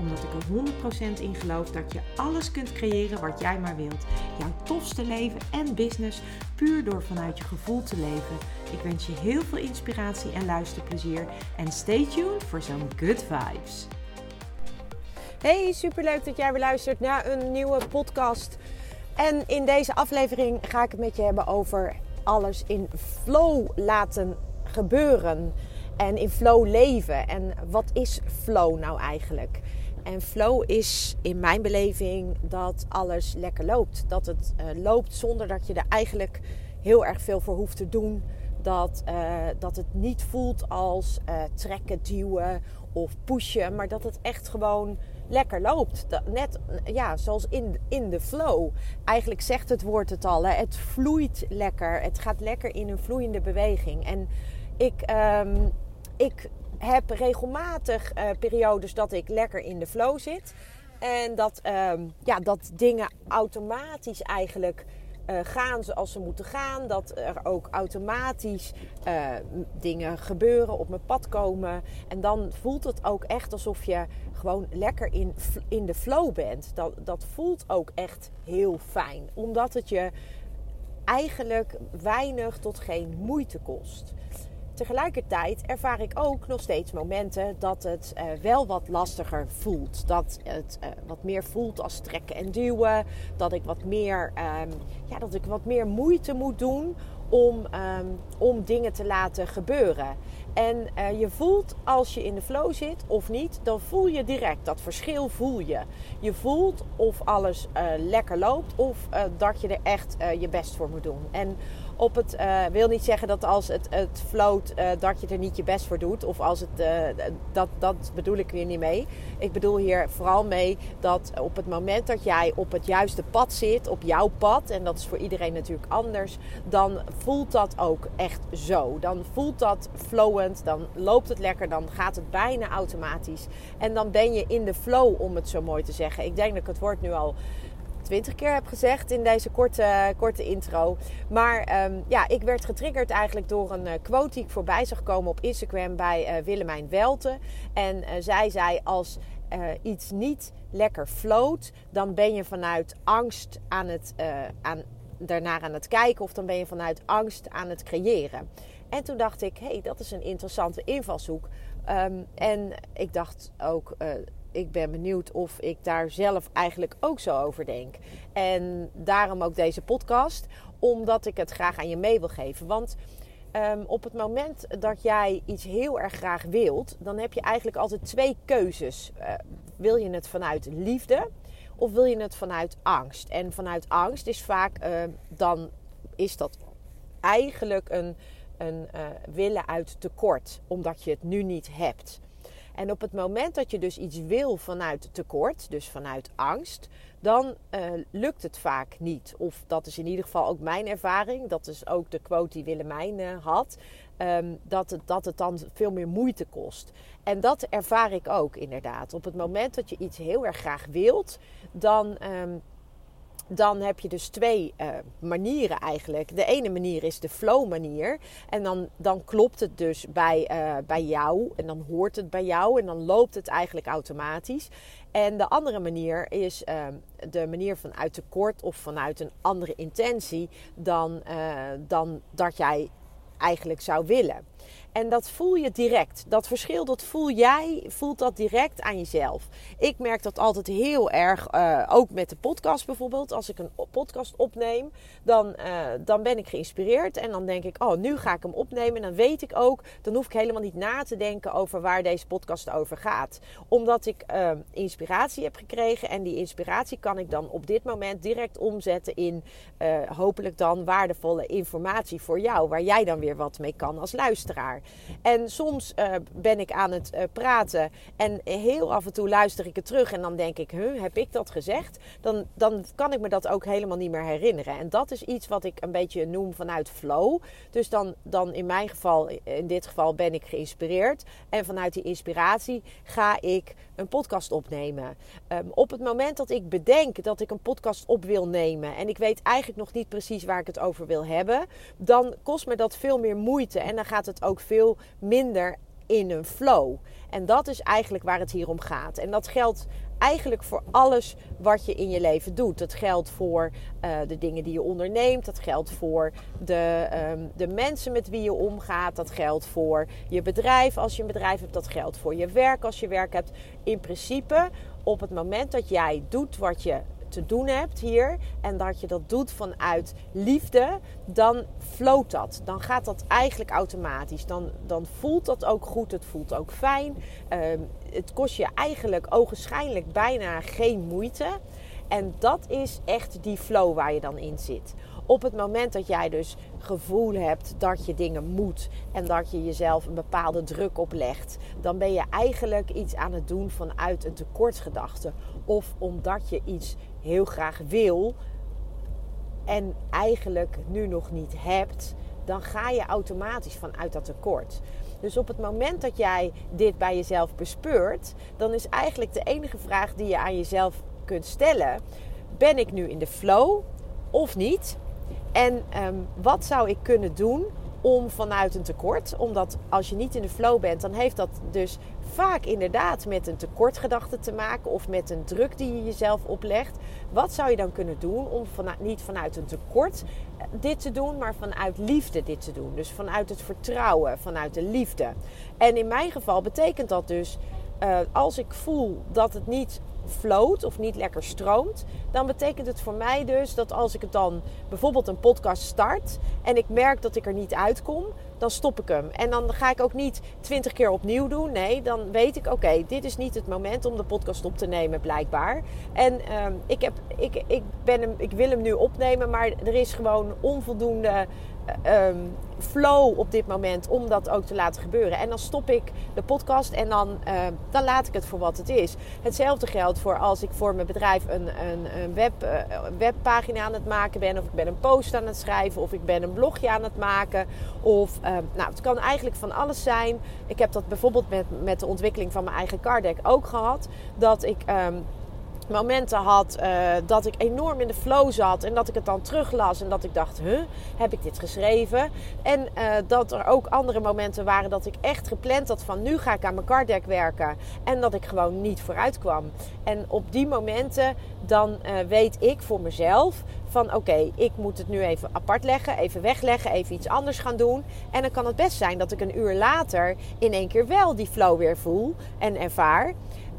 Omdat ik er 100% in geloof dat je alles kunt creëren wat jij maar wilt. Jouw tofste leven en business puur door vanuit je gevoel te leven. Ik wens je heel veel inspiratie en luisterplezier. En stay tuned voor zo'n good vibes. Hey, superleuk dat jij weer luistert naar een nieuwe podcast. En in deze aflevering ga ik het met je hebben over alles in flow laten gebeuren. En in flow leven. En wat is flow nou eigenlijk? En flow is in mijn beleving dat alles lekker loopt. Dat het uh, loopt zonder dat je er eigenlijk heel erg veel voor hoeft te doen. Dat, uh, dat het niet voelt als uh, trekken, duwen of pushen. Maar dat het echt gewoon lekker loopt. Net ja, zoals in, in de flow. Eigenlijk zegt het woord het al. Hè? Het vloeit lekker. Het gaat lekker in een vloeiende beweging. En ik, um, ik heb regelmatig uh, periodes dat ik lekker in de flow zit. En dat, um, ja, dat dingen automatisch eigenlijk uh, gaan zoals ze moeten gaan. Dat er ook automatisch uh, dingen gebeuren, op mijn pad komen. En dan voelt het ook echt alsof je gewoon lekker in, in de flow bent. Dat, dat voelt ook echt heel fijn. Omdat het je eigenlijk weinig tot geen moeite kost. Tegelijkertijd ervaar ik ook nog steeds momenten dat het uh, wel wat lastiger voelt. Dat het uh, wat meer voelt als trekken en duwen. Dat ik wat meer, um, ja, dat ik wat meer moeite moet doen om, um, om dingen te laten gebeuren. En uh, je voelt als je in de flow zit of niet, dan voel je direct dat verschil voel je. Je voelt of alles lekker loopt of dat je er echt je best voor moet doen. En op het. Uh, wil niet zeggen dat als het, het float, uh, dat je er niet je best voor doet. Of als het. Uh, dat, dat bedoel ik weer niet mee. Ik bedoel hier vooral mee dat op het moment dat jij op het juiste pad zit, op jouw pad, en dat is voor iedereen natuurlijk anders, dan voelt dat ook echt zo. Dan voelt dat flowend, dan loopt het lekker, dan gaat het bijna automatisch. En dan ben je in de flow, om het zo mooi te zeggen. Ik denk dat ik het woord nu al twintig keer heb gezegd in deze korte, korte intro. Maar um, ja, ik werd getriggerd eigenlijk door een uh, quote die ik voorbij zag komen op Instagram bij uh, Willemijn Welte. En uh, zij zei als iets niet lekker floot, dan ben je vanuit angst aan het, aan, daarnaar aan het kijken of dan ben je vanuit angst aan het creëren. En toen dacht ik, hé, hey, dat is een interessante invalshoek. Um, en ik dacht ook, ik ben benieuwd of ik daar zelf eigenlijk ook zo over denk. En daarom ook deze podcast, omdat ik het graag aan je mee wil geven. Want um, op het moment dat jij iets heel erg graag wilt, dan heb je eigenlijk altijd twee keuzes. Uh, wil je het vanuit liefde of wil je het vanuit angst? En vanuit angst is vaak, uh, dan is dat eigenlijk een, een uh, willen uit tekort, omdat je het nu niet hebt. En op het moment dat je dus iets wil vanuit tekort, dus vanuit angst, dan uh, lukt het vaak niet. Of dat is in ieder geval ook mijn ervaring. Dat is ook de quote die Willemijn uh, had. Um, dat, het, dat het dan veel meer moeite kost. En dat ervaar ik ook inderdaad. Op het moment dat je iets heel erg graag wilt, dan. Um, dan heb je dus twee uh, manieren eigenlijk. De ene manier is de flow manier. En dan, dan klopt het dus bij, uh, bij jou. En dan hoort het bij jou. En dan loopt het eigenlijk automatisch. En de andere manier is uh, de manier vanuit tekort of vanuit een andere intentie dan, dan dat jij eigenlijk zou willen. En dat voel je direct. Dat verschil, dat voel jij, voelt dat direct aan jezelf. Ik merk dat altijd heel erg, uh, ook met de podcast bijvoorbeeld. Als ik een podcast opneem, dan, uh, dan ben ik geïnspireerd. En dan denk ik, oh, nu ga ik hem opnemen. En dan weet ik ook, dan hoef ik helemaal niet na te denken over waar deze podcast over gaat. Omdat ik uh, inspiratie heb gekregen. En die inspiratie kan ik dan op dit moment direct omzetten in hopelijk dan waardevolle informatie voor jou. Waar jij dan weer wat mee kan als luisteraar. En soms uh, ben ik aan het uh, praten en heel af en toe luister ik het terug en dan denk ik, huh, heb ik dat gezegd? Dan, dan kan ik me dat ook helemaal niet meer herinneren. En dat is iets wat ik een beetje noem vanuit flow. Dus dan, dan in mijn geval, in dit geval ben ik geïnspireerd. En vanuit die inspiratie ga ik een podcast opnemen. Um, op het moment dat ik bedenk dat ik een podcast op wil nemen en ik weet eigenlijk nog niet precies waar ik het over wil hebben, dan kost me dat veel meer moeite en dan gaat het ook veel minder in een flow. En dat is eigenlijk waar het hier om gaat. En dat geldt eigenlijk voor alles wat je in je leven doet. Dat geldt voor uh, de dingen die je onderneemt. Dat geldt voor de, um, de mensen met wie je omgaat. Dat geldt voor je bedrijf als je een bedrijf hebt. Dat geldt voor je werk als je werk hebt. In principe, op het moment dat jij doet wat je te doen hebt hier en dat je dat doet vanuit liefde, dan floot dat. Dan gaat dat eigenlijk automatisch. Dan, dan voelt dat ook goed. Het voelt ook fijn. Um, het kost je eigenlijk ogenschijnlijk bijna geen moeite. En dat is echt die flow waar je dan in zit. Op het moment dat jij dus gevoel hebt dat je dingen moet en dat je jezelf een bepaalde druk oplegt, dan ben je eigenlijk iets aan het doen vanuit een tekortgedachte. Of omdat je iets heel graag wil en eigenlijk nu nog niet hebt, dan ga je automatisch vanuit dat tekort. Dus op het moment dat jij dit bij jezelf bespeurt, dan is eigenlijk de enige vraag die je aan jezelf kunt stellen: ben ik nu in de flow of niet? En um, wat zou ik kunnen doen om vanuit een tekort, omdat als je niet in de flow bent, dan heeft dat dus vaak inderdaad met een tekortgedachte te maken of met een druk die je jezelf oplegt. Wat zou je dan kunnen doen om vanuit, niet vanuit een tekort eh, dit te doen, maar vanuit liefde dit te doen? Dus vanuit het vertrouwen, vanuit de liefde. En in mijn geval betekent dat dus uh, als ik voel dat het niet floot of niet lekker stroomt, dan betekent het voor mij dus dat als ik het dan bijvoorbeeld een podcast start en ik merk dat ik er niet uitkom, dan stop ik hem. En dan ga ik ook niet twintig keer opnieuw doen. Nee, dan weet ik, oké, dit is niet het moment om de podcast op te nemen, blijkbaar. En um, ik, heb, ik, ik, ben hem, ik wil hem nu opnemen, maar er is gewoon onvoldoende um, flow op dit moment om dat ook te laten gebeuren. En dan stop ik de podcast en dan, uh, dan laat ik het voor wat het is. Hetzelfde geldt voor als ik voor mijn bedrijf een, een, een web, uh, webpagina aan het maken ben, of ik ben een post aan het schrijven, of ik ben een blogje aan het maken. Of uh, nou, het kan eigenlijk van alles zijn. Ik heb dat bijvoorbeeld met, met de ontwikkeling van mijn eigen card deck ook gehad. Dat ik. Momenten had uh, dat ik enorm in de flow zat en dat ik het dan teruglas en dat ik dacht, huh, heb ik dit geschreven? En uh, dat er ook andere momenten waren dat ik echt gepland had van nu ga ik aan mijn card deck werken en dat ik gewoon niet vooruit kwam. En op die momenten dan uh, weet ik voor mezelf van oké, ik moet het nu even apart leggen, even wegleggen, even iets anders gaan doen. En dan kan het best zijn dat ik een uur later in één keer wel die flow weer voel en ervaar.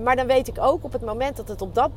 Maar dan weet ik ook op het moment dat het op dat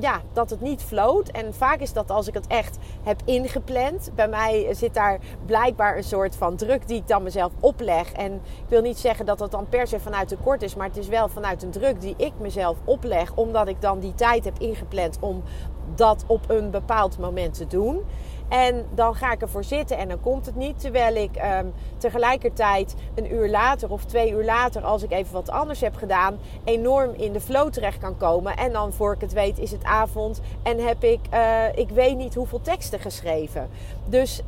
ja, dat het niet floot. En vaak is dat als ik het echt heb ingepland. Bij mij zit daar blijkbaar een soort van druk die ik dan mezelf opleg. En ik wil niet zeggen dat dat dan per se vanuit tekort is. Maar het is wel vanuit een druk die ik mezelf opleg. Omdat ik dan die tijd heb ingepland om dat op een bepaald moment te doen. En dan ga ik ervoor zitten en dan komt het niet. Terwijl ik um, tegelijkertijd een uur later of twee uur later, als ik even wat anders heb gedaan, enorm in de flow terecht kan komen. En dan voor ik het weet is het avond en heb ik, uh, ik weet niet hoeveel teksten geschreven. Dus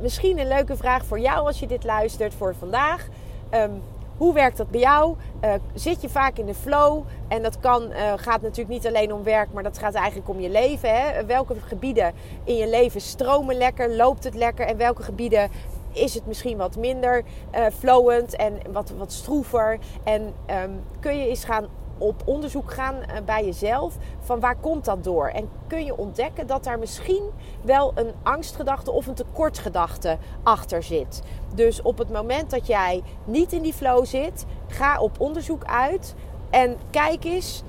misschien een leuke vraag voor jou als je dit luistert voor vandaag. Um, hoe werkt dat bij jou? Uh, zit je vaak in de flow? En dat kan, uh, gaat natuurlijk niet alleen om werk, maar dat gaat eigenlijk om je leven. Hè? Welke gebieden in je leven stromen lekker? Loopt het lekker? En welke gebieden is het misschien wat minder uh, flowend en wat, wat stroever? En um, kun je eens gaan op onderzoek gaan bij jezelf van waar komt dat door? En kun je ontdekken dat daar misschien wel een angstgedachte of een tekortgedachte achter zit. Dus op het moment dat jij niet in die flow zit, ga op onderzoek uit en kijk eens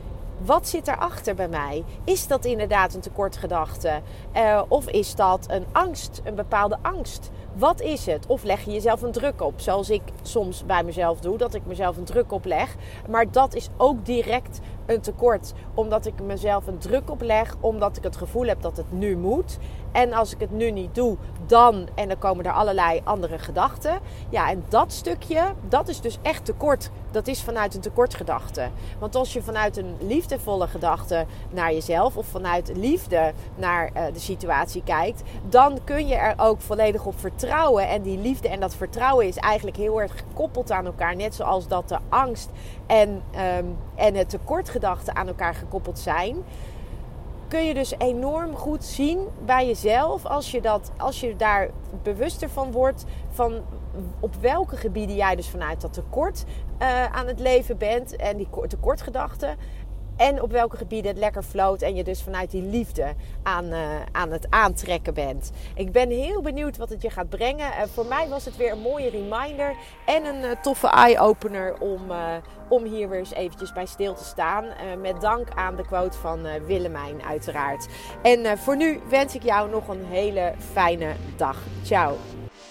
wat zit erachter bij mij? Is dat inderdaad een tekortgedachte? Uh, of is dat een angst, een bepaalde angst? Wat is het? Of leg je jezelf een druk op, zoals ik soms bij mezelf doe, dat ik mezelf een druk opleg. Maar dat is ook direct een tekort, omdat ik mezelf een druk opleg, omdat ik het gevoel heb dat het nu moet. En als ik het nu niet doe, dan. En dan komen er allerlei andere gedachten. Ja, en dat stukje, dat is dus echt tekort. Dat is vanuit een tekortgedachte. Want als je vanuit een liefdevolle gedachte naar jezelf of vanuit liefde naar uh, de situatie kijkt, dan kun je er ook volledig op vertrouwen. En die liefde en dat vertrouwen is eigenlijk heel erg gekoppeld aan elkaar. Net zoals dat de angst en, um, en het tekortgedachte aan elkaar gekoppeld zijn kun je dus enorm goed zien bij jezelf als je, dat, als je daar bewuster van wordt van op welke gebieden jij dus vanuit dat tekort uh, aan het leven bent en die tekortgedachten en op welke gebieden het lekker floot en je dus vanuit die liefde aan, uh, aan het aantrekken bent. Ik ben heel benieuwd wat het je gaat brengen. Uh, voor mij was het weer een mooie reminder en een uh, toffe eye-opener om, om hier weer eens eventjes bij stil te staan. met dank aan de quote van Willemijn uiteraard. En voor nu wens ik jou nog een hele fijne dag. Ciao.